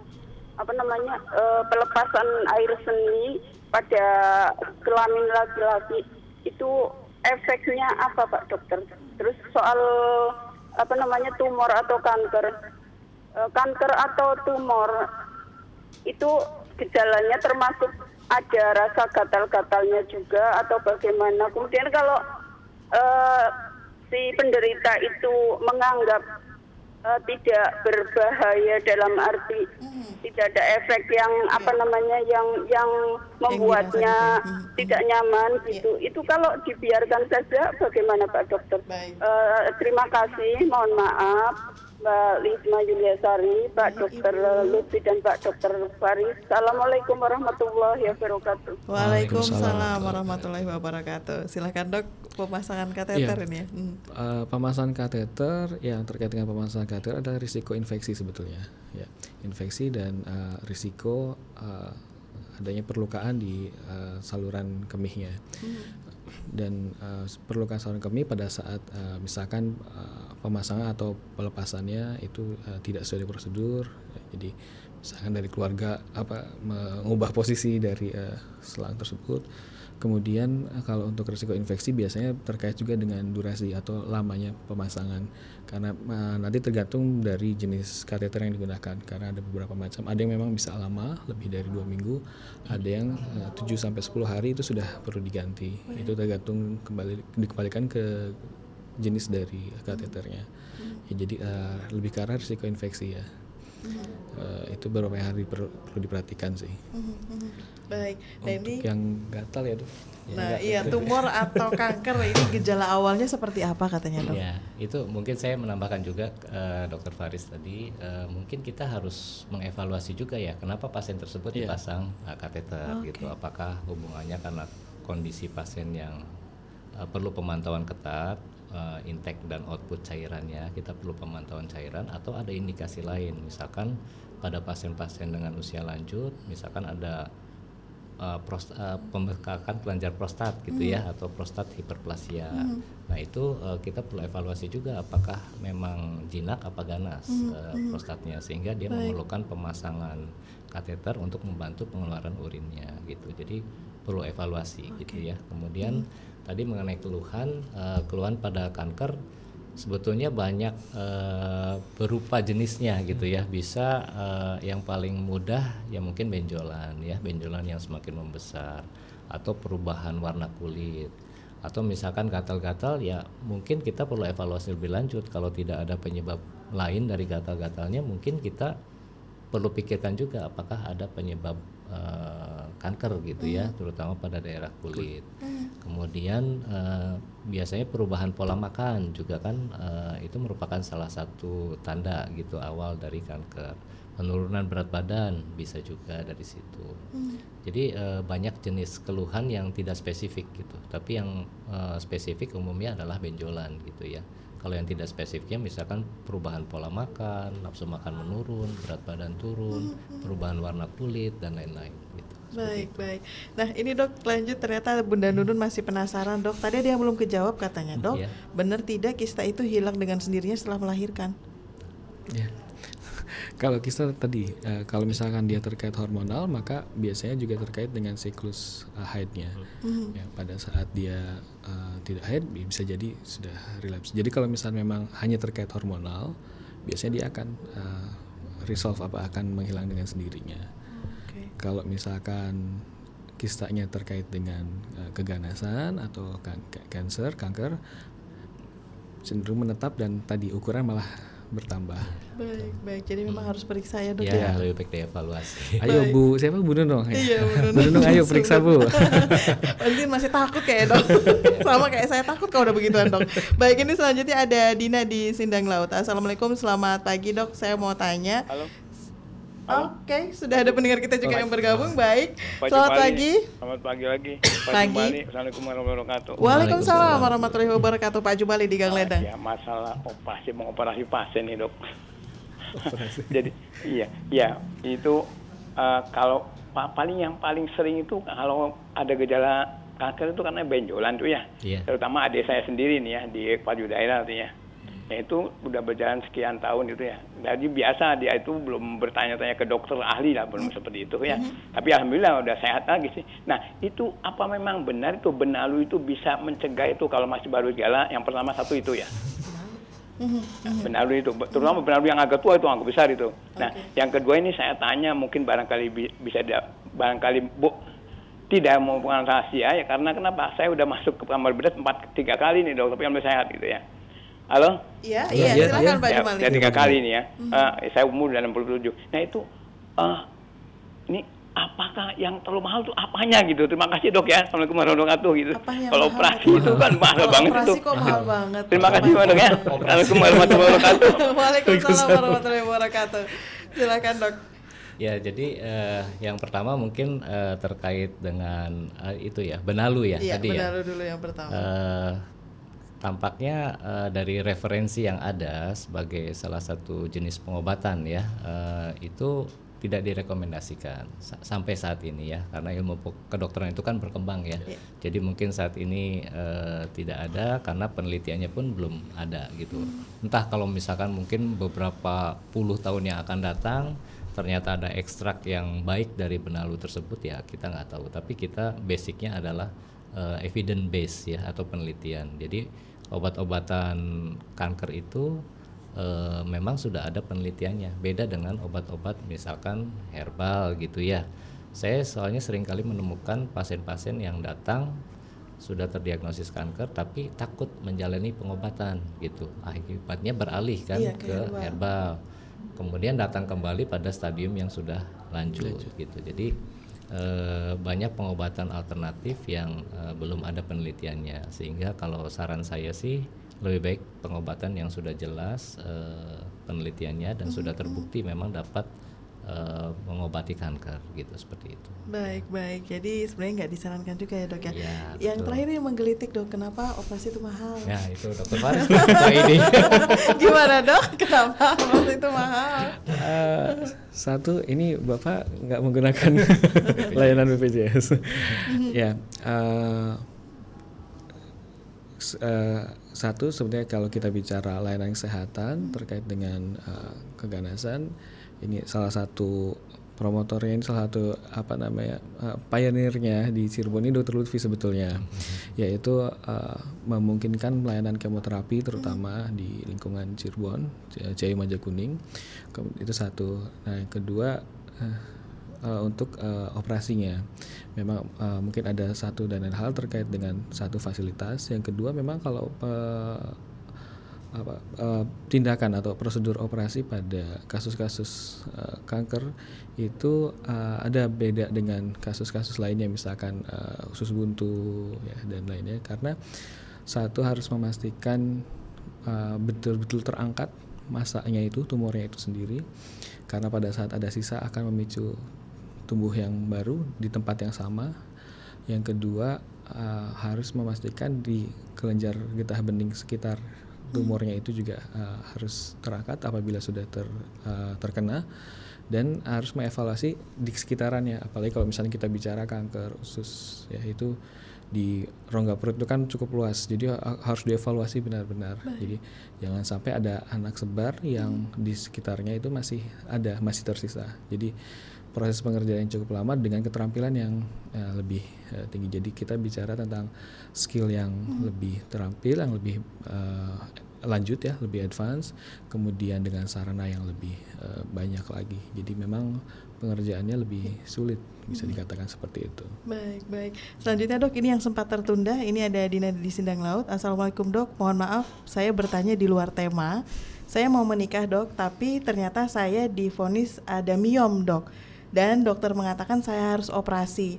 apa namanya eh, pelepasan air seni pada kelamin laki-laki itu efeknya apa Pak Dokter? Terus soal apa namanya tumor atau kanker, Eh, kanker atau tumor itu gejalanya termasuk ada rasa gatal-gatalnya juga atau bagaimana. Kemudian kalau eh, si penderita itu menganggap eh, tidak berbahaya dalam arti tidak ada efek yang apa namanya yang yang membuatnya dirasakan. Hmm. tidak nyaman gitu. Itu kalau dibiarkan saja bagaimana Pak Dokter? Baik. Eh, terima kasih, mohon maaf Mbak Lisma Yuliasari, Pak Dokter Lutfi dan Pak Dokter Faris. Assalamualaikum warahmatullahi wabarakatuh. Waalaikumsalam warahmatullahi wabarakatuh. Silakan dok, pemasangan kateter Iya. ini ya. Hmm. Eh, pemasangan kateter yang terkait dengan pemasangan kateter adalah risiko infeksi sebetulnya ya infeksi dan eh, risiko eh, adanya perlukaan di eh, saluran kemihnya dan eh, perlukaan saluran kemih pada saat eh, misalkan eh, pemasangan atau pelepasannya itu eh, tidak sesuai prosedur ya, jadi misalkan dari keluarga apa mengubah posisi dari eh, selang tersebut Kemudian eh, kalau untuk risiko infeksi biasanya terkait juga dengan durasi atau lamanya pemasangan. Karena eh, nanti tergantung dari jenis kateter yang digunakan. Karena ada beberapa macam. Ada yang memang bisa lama lebih dari dua minggu. Ada yang eh, 7 sampai 10 hari itu sudah perlu diganti. Itu tergantung kembali dikembalikan ke jenis dari kateternya. Ya, jadi eh, lebih ke arah risiko infeksi ya Eh, itu beberapa hari perlu, perlu diperhatikan sih. Baik. Nah Untuk ini yang gatal ya dok. Nah, iya tumor atau kanker ini gejala awalnya seperti apa katanya, Dok? Ya, itu mungkin saya menambahkan juga eh, Dokter Faris tadi, eh, mungkin kita harus mengevaluasi juga ya, kenapa pasien tersebut Iya. dipasang eh, kateter gitu. Apakah hubungannya karena kondisi pasien yang eh, perlu pemantauan ketat, eh, intake dan output cairannya, kita perlu pemantauan cairan atau ada indikasi lain, misalkan pada pasien-pasien dengan usia lanjut, misalkan ada uh, prost- uh, pembekakan kelenjar prostat gitu ya atau prostat hiperplasia. Nah itu uh, kita perlu evaluasi juga apakah memang jinak apa ganas uh, prostatnya sehingga dia memerlukan pemasangan kateter untuk membantu pengeluaran urinnya gitu. Jadi perlu evaluasi gitu ya. Kemudian tadi mengenai keluhan uh, keluhan pada kanker sebetulnya banyak eh, berupa jenisnya gitu ya. Bisa eh, yang paling mudah ya mungkin benjolan ya benjolan yang semakin membesar atau perubahan warna kulit. Atau misalkan gatal-gatal ya mungkin kita perlu evaluasi lebih lanjut. Kalau tidak ada penyebab lain dari gatal-gatalnya mungkin kita perlu pikirkan juga apakah ada penyebab eh, kanker gitu ya terutama pada daerah kulit. Kemudian eh, biasanya perubahan pola makan juga kan eh, itu merupakan salah satu tanda gitu awal dari kanker. Penurunan berat badan bisa juga dari situ. Jadi eh, banyak jenis keluhan yang tidak spesifik gitu. Tapi yang eh, spesifik umumnya adalah benjolan gitu ya kalau yang tidak spesifiknya misalkan perubahan pola makan nafsu makan menurun berat badan turun perubahan warna kulit dan lain-lain gitu Baik, baik. Nah, ini dok lanjut ternyata Bunda Nunun masih penasaran dok. Tadi ada yang belum kejawab katanya dok. Iya. Benar tidak kista itu hilang dengan sendirinya setelah melahirkan? Ya. Kalau kista tadi, eh, kalau misalkan dia terkait hormonal, maka biasanya juga terkait dengan siklus eh, haidnya. Ya, pada saat dia eh, tidak haid, bi- bisa jadi sudah relapse. Jadi kalau misalnya memang hanya terkait hormonal, biasanya dia akan eh, resolve apa akan menghilang dengan sendirinya. Oke. Kalau misalkan kistanya terkait dengan eh, keganasan atau kan- ka- cancer, kanker, cenderung menetap dan tadi ukuran malah bertambah. Baik, baik. Jadi memang harus periksa ya dok ya ya. lebih baik dievaluasi Ayo Bu, siapa Bu Nunung? Iya, Bu Nunung. Bu Nunung, ayo periksa Bu. Mungkin masih takut kayak dok. Sama kayak saya takut kalau udah begituan dok. Baik, ini selanjutnya ada Dina di Sindang Laut. Assalamualaikum, selamat pagi dok. Saya mau tanya. Halo. Oke, sudah ada pendengar kita juga yang bergabung. Baik, Pak selamat pagi. Selamat pagi lagi. Pak Pagi. Jumali. Assalamualaikum warahmatullahi wabarakatuh. Waalaikumsalam warahmatullahi wabarakatuh. Pak Jumali di Gang Ledang. Ya masalah operasi mengoperasi pasien nih dok. Jadi iya iya itu eh, kalau pa- paling yang paling sering itu kalau ada gejala kanker itu karena benjolan tuh ya. Iya. Terutama adik saya sendiri nih ya di payudara artinya. Ya itu udah berjalan sekian tahun itu ya. Jadi biasa dia itu belum bertanya-tanya ke dokter ahli lah belum seperti itu ya. Tapi alhamdulillah udah sehat lagi sih. Nah itu apa memang benar itu benalu itu bisa mencegah itu kalau masih baru gejala? Yang pertama satu itu ya. Benalu itu, terutama benalu yang agak tua itu agak besar itu. Nah, yang kedua ini saya tanya mungkin barangkali bi- bisa dia barangkali bu tidak mau rahasia ya karena kenapa? Saya udah masuk ke kamar bedah empat tiga kali nih dok, tapi alhamdulillah sehat gitu ya. Halo? Iya, Iya, iya, iya, silakan iya. Pak Ya, Jumali. ya tiga kali nih ya. Eh, saya umur udah 67. Nah itu eh ini apakah yang terlalu mahal tuh apanya gitu? Terima kasih dok ya. Assalamualaikum warahmatullahi wabarakatuh gitu. Kalau mahal? operasi itu kan mahal Kalau banget operasi itu. kok mahal banget. Terima kasih Pak dok ya. Assalamualaikum warahmatullahi wabarakatuh. Waalaikumsalam warahmatullahi wabarakatuh. Silakan dok. Ya, jadi eh, yang pertama mungkin eh, terkait dengan eh, itu ya, benalu ya Iya, tadi ya. benar dulu yang pertama. Eh, tampaknya eh, dari referensi yang ada sebagai salah satu jenis pengobatan ya, eh, itu tidak direkomendasikan sa- sampai saat ini ya, karena ilmu kedokteran itu kan berkembang ya. Iya. Jadi mungkin saat ini eh, tidak ada karena penelitiannya pun belum ada gitu. Entah kalau misalkan mungkin beberapa puluh tahun yang akan datang ternyata ada ekstrak yang baik dari benalu tersebut ya kita nggak tahu. Tapi kita basicnya adalah eh, evidence base ya atau penelitian. Jadi obat-obatan kanker itu eh, memang sudah ada penelitiannya. Beda dengan obat-obat misalkan herbal gitu ya. Saya soalnya sering kali menemukan pasien-pasien yang datang sudah terdiagnosis kanker tapi takut menjalani pengobatan gitu. Akibatnya beralih kan Iya, ke ke herbal. herbal. kemudian datang kembali pada stadium yang sudah lanjut, gitu. Jadi eh, banyak pengobatan alternatif yang eh, belum ada penelitiannya. Sehingga kalau saran saya sih lebih baik pengobatan yang sudah jelas eh, penelitiannya dan sudah terbukti memang dapat eh, mengobati kanker gitu seperti itu. Baik, baik. Jadi sebenarnya nggak disarankan juga ya dok ya. Iya, yang betul. terakhir yang menggelitik dok, kenapa operasi itu mahal? Ya itu dokter Faris ini. Gimana dok? Kenapa operasi itu mahal? Eh, satu ini bapak nggak menggunakan layanan BPJS ya eh, s- eh, satu sebenarnya kalau kita bicara layanan kesehatan terkait dengan eh, keganasan ini salah satu promotornya ini salah satu apa namanya eh, pionirnya di Cirebon ini Dr. Lutfi sebetulnya. Yaitu eh, memungkinkan pelayanan kemoterapi terutama di lingkungan Cirebon Jaya Maja Kuning. Itu satu. Nah yang kedua eh, eh, untuk eh, operasinya. Memang eh, mungkin ada satu dan lain hal terkait dengan satu fasilitas. Yang kedua memang kalau eh, apa eh, tindakan atau prosedur operasi pada kasus-kasus eh, kanker itu eh, ada beda dengan kasus-kasus lainnya misalkan eh, usus buntu ya dan lainnya. Karena satu harus memastikan betul-betul terangkat masanya itu tumornya itu sendiri. Karena pada saat ada sisa akan memicu tumbuh yang baru di tempat yang sama. Yang kedua eh, harus memastikan di kelenjar getah bening sekitar tumornya itu juga eh, harus terangkat apabila sudah ter, eh, terkena dan harus mengevaluasi di sekitarannya. Apalagi kalau misalnya kita bicara kanker usus ya itu di rongga perut itu kan cukup luas. Jadi ha- harus dievaluasi benar-benar. Jadi jangan sampai ada anak sebar yang di sekitarnya itu masih ada masih tersisa. Jadi proses pengerjaan yang cukup lama dengan keterampilan yang eh, lebih eh, tinggi jadi kita bicara tentang skill yang lebih terampil yang lebih eh, lanjut ya lebih advance kemudian dengan sarana yang lebih eh, banyak lagi jadi memang pengerjaannya lebih sulit bisa dikatakan seperti itu Baik, baik. Selanjutnya dok, ini yang sempat tertunda. Ini ada Dina di Sindang Laut. Assalamualaikum dok, mohon maaf saya bertanya di luar tema. Saya mau menikah dok, tapi ternyata saya divonis ada miom dok. Dan dokter mengatakan saya harus operasi.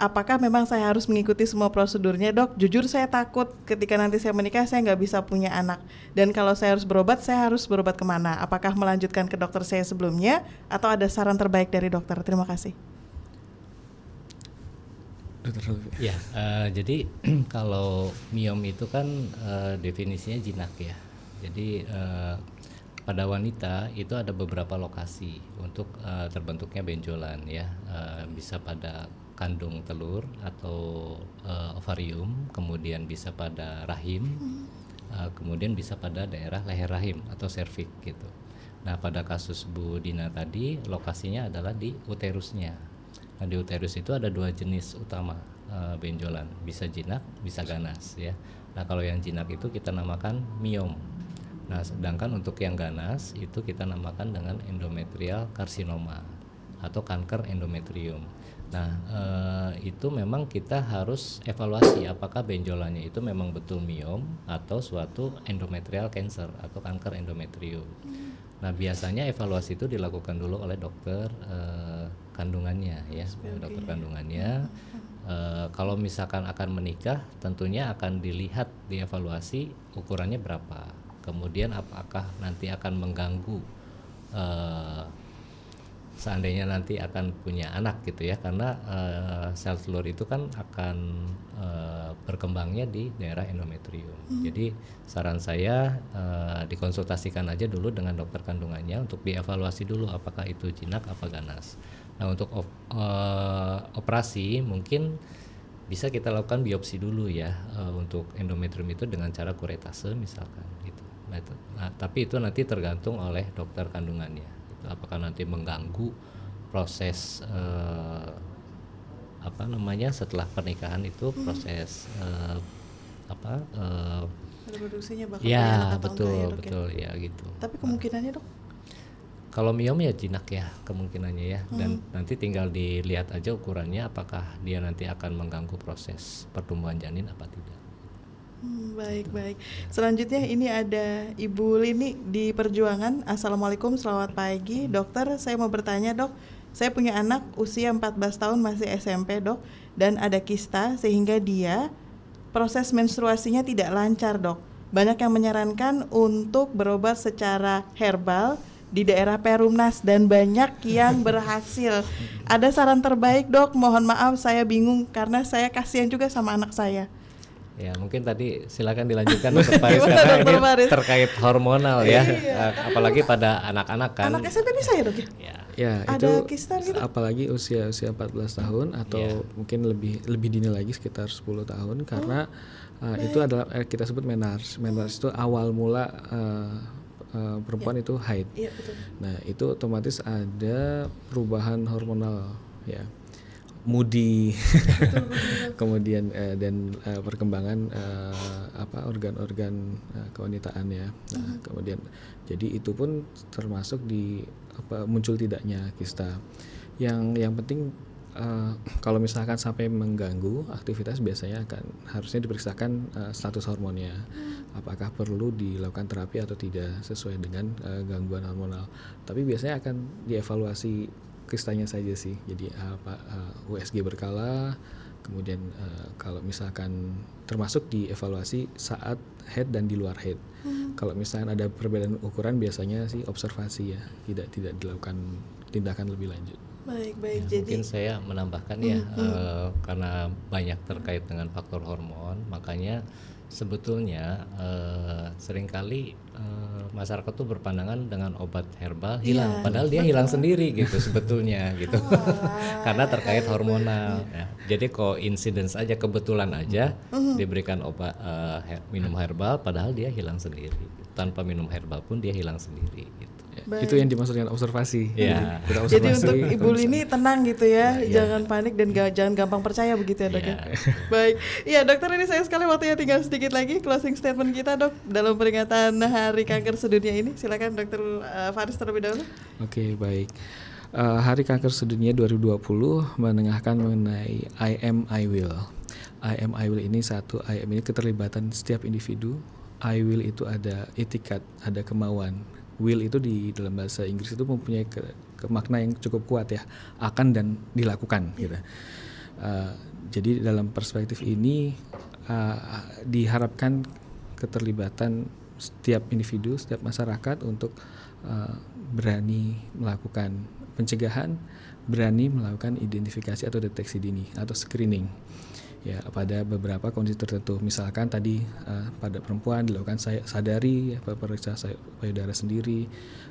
Apakah memang saya harus mengikuti semua prosedurnya dok? Jujur saya takut ketika nanti saya menikah saya nggak bisa punya anak. Dan kalau saya harus berobat, saya harus berobat ke mana? Apakah melanjutkan ke dokter saya sebelumnya? Atau ada saran terbaik dari dokter? Terima kasih. Dokter. Ya, eh, jadi kalau miom itu kan eh, definisinya jinak ya. Jadi eh, pada wanita itu ada beberapa lokasi untuk eh, terbentuknya benjolan ya. Eh, bisa pada kandung telur atau eh, ovarium, kemudian bisa pada rahim, eh, kemudian bisa pada daerah leher rahim atau serviks gitu. Nah, pada kasus Bu Dina tadi lokasinya adalah di uterusnya. Nah, di uterus itu ada dua jenis utama eh, benjolan, bisa jinak, bisa ganas ya. Nah, kalau yang jinak itu kita namakan miom. Nah, sedangkan untuk yang ganas itu kita namakan dengan endometrial karsinoma atau kanker endometrium. Nah, eh, itu memang kita harus evaluasi apakah benjolannya itu memang betul miom atau suatu endometrial cancer atau kanker endometrium. Nah, biasanya evaluasi itu dilakukan dulu oleh dokter eh, kandungannya ya, dokter kandungannya. Eh, kalau misalkan akan menikah, tentunya akan dilihat dievaluasi ukurannya berapa. Kemudian apakah nanti akan mengganggu eh, seandainya nanti akan punya anak gitu ya karena eh, sel telur itu kan akan eh, berkembangnya di daerah endometrium. Jadi saran saya eh, dikonsultasikan aja dulu dengan dokter kandungannya untuk dievaluasi dulu apakah itu jinak apa ganas. Nah untuk op- eh, operasi mungkin bisa kita lakukan biopsi dulu ya eh, untuk endometrium itu dengan cara kuretase misalkan. Nah, itu- nah, tapi itu nanti tergantung oleh dokter kandungannya. Itu apakah nanti mengganggu proses eh, apa namanya setelah pernikahan itu proses eh, apa eh, reproduksinya bakal ya anak atau betul ya, dok, ya? betul ya gitu. Tapi kemungkinannya dok, Kalau miom ya jinak ya kemungkinannya ya dan nanti tinggal dilihat aja ukurannya apakah dia nanti akan mengganggu proses pertumbuhan janin apa tidak. Hmm, baik baik. Selanjutnya ini ada Ibu Lini di Perjuangan. Assalamualaikum, selamat pagi, dokter. Saya mau bertanya dok, saya punya anak usia 14 tahun masih SMP dok, dan ada kista sehingga dia proses menstruasinya tidak lancar dok. Banyak yang menyarankan untuk berobat secara herbal di daerah Perumnas dan banyak yang berhasil. Ada saran terbaik dok? Mohon maaf saya bingung karena saya kasihan juga sama anak saya. Ya mungkin tadi silakan dilanjutkan Dr. Faris Gimana, karena Dr. ini Faris? terkait hormonal ya, Iya. Eh, apalagi pada anak-anak kan. Anak SMP bisa ya dok ya? Ya, Ya, Ada itu gitu? apalagi usia usia 14 tahun atau Iya. mungkin lebih lebih dini lagi sekitar 10 tahun karena uh, itu adalah eh, kita sebut menars. Menars itu awal mula uh, uh, perempuan itu haid. Iya betul. Nah, itu otomatis ada perubahan hormonal ya. Moody. Kemudian eh, dan eh, perkembangan eh, apa organ-organ eh, kewanitaan ya. Nah, kemudian jadi itu pun termasuk di apa muncul tidaknya kista. Yang yang penting eh, kalau misalkan sampai mengganggu aktivitas biasanya akan harusnya diperiksakan eh, status hormonnya. Apakah perlu dilakukan terapi atau tidak sesuai dengan eh, gangguan hormonal. Tapi biasanya akan dievaluasi kistanya saja sih. Jadi apa eh, USG berkala, kemudian eh, kalau misalkan termasuk dievaluasi saat head dan di luar head. Kalau misalkan ada perbedaan ukuran biasanya sih observasi ya, tidak tidak dilakukan tindakan lebih lanjut. Baik baik. Ya, Jadi mungkin saya menambahkan ya eh, karena banyak terkait dengan faktor hormon, makanya sebetulnya eh, sering kali eh, masyarakat tuh berpandangan dengan obat herbal hilang, Iya, padahal dia hilang sendiri gitu sebetulnya gitu, karena terkait hormonal. ya. Jadi koinsidence aja kebetulan aja diberikan obat eh, her- minum herbal, padahal dia hilang sendiri. Tanpa minum herbal pun dia hilang sendiri. Gitu. Baik. Itu yang dimaksud dengan observasi. Ya. Jadi, kita Jadi observasi, untuk terus Ibu Lini tenang gitu ya, Iya. jangan panik dan ga- jangan gampang percaya begitu ya dok ya. Iya. Baik, iya dokter ini saya sekali waktunya tinggal sedikit lagi closing statement kita dok dalam peringatan Hari Kanker Sedunia ini. Silakan dokter eh, Faris terlebih dahulu. Oke, baik. Eh, Hari Kanker Sedunia 2020 menengahkan mengenai I am I will. I am I will ini satu I am ini keterlibatan setiap individu. I will itu ada etikat, ada kemauan. Will itu di dalam bahasa Inggris itu mempunyai ke, ke makna yang cukup kuat ya, akan dan dilakukan gitu. Eh, jadi dalam perspektif ini eh, diharapkan keterlibatan setiap individu, setiap masyarakat untuk eh, berani melakukan pencegahan, berani melakukan identifikasi atau deteksi dini atau screening. Ya, pada beberapa kondisi tertentu, misalkan tadi eh, pada perempuan dilakukan saya sadari, ya, periksa say- payudara sendiri,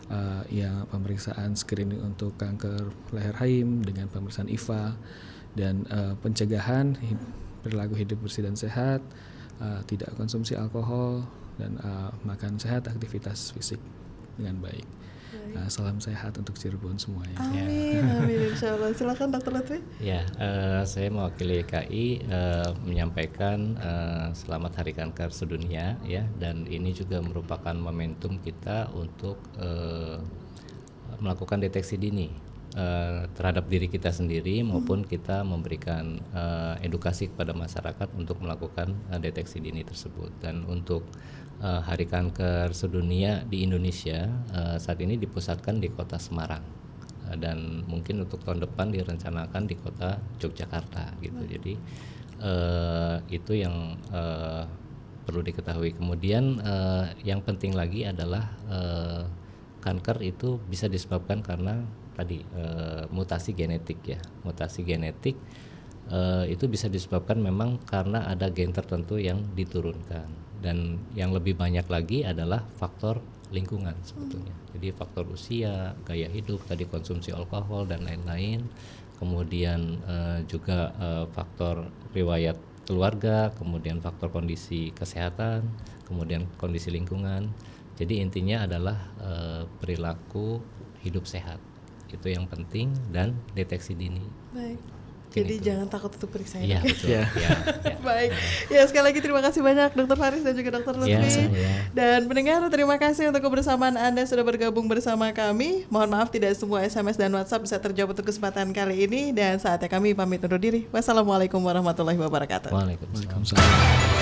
eh, ya pemeriksaan screening untuk kanker leher rahim dengan pemeriksaan IVA dan eh, pencegahan perilaku hidup bersih dan sehat, eh, tidak konsumsi alkohol dan eh, makan sehat, aktivitas fisik dengan baik. Eh, salam sehat untuk Cirebon semuanya. Amin, amin insya Allah. Silakan dokter Lutfi. Ya, eh, saya mewakili KI eh, menyampaikan eh, selamat Hari Kanker Sedunia ya, dan ini juga merupakan momentum kita untuk eh, melakukan deteksi dini eh, terhadap diri kita sendiri maupun kita memberikan eh, edukasi kepada masyarakat untuk melakukan eh, deteksi dini tersebut. Dan untuk eh, Hari Kanker Sedunia di Indonesia eh, saat ini dipusatkan di Kota Semarang. Uh, dan mungkin untuk tahun depan direncanakan di kota Yogyakarta gitu. Jadi eh, itu yang eh, perlu diketahui. Kemudian eh, yang penting lagi adalah eh, kanker itu bisa disebabkan karena tadi eh, mutasi genetik ya mutasi genetik eh, itu bisa disebabkan memang karena ada gen tertentu yang diturunkan dan yang lebih banyak lagi adalah faktor lingkungan sebetulnya. Jadi faktor usia, gaya hidup, tadi konsumsi alkohol dan lain-lain. Kemudian eh, juga eh, faktor riwayat keluarga, kemudian faktor kondisi kesehatan, kemudian kondisi lingkungan. Jadi intinya adalah eh, perilaku hidup sehat. Itu yang penting dan deteksi dini. Baik. Mungkin Jadi itu. jangan takut untuk periksa Iya, ya. betul. Ya. Ya, ya. Baik. Ya sekali lagi terima kasih banyak Dokter Faris dan juga Dokter Ya, Lutfi. saya. Dan pendengar terima kasih untuk kebersamaan Anda sudah bergabung bersama kami. Mohon maaf tidak semua SMS dan WhatsApp bisa terjawab untuk kesempatan kali ini dan saatnya kami pamit undur diri. Wassalamualaikum warahmatullahi wabarakatuh. Waalaikumsalam. Waalaikumsalam.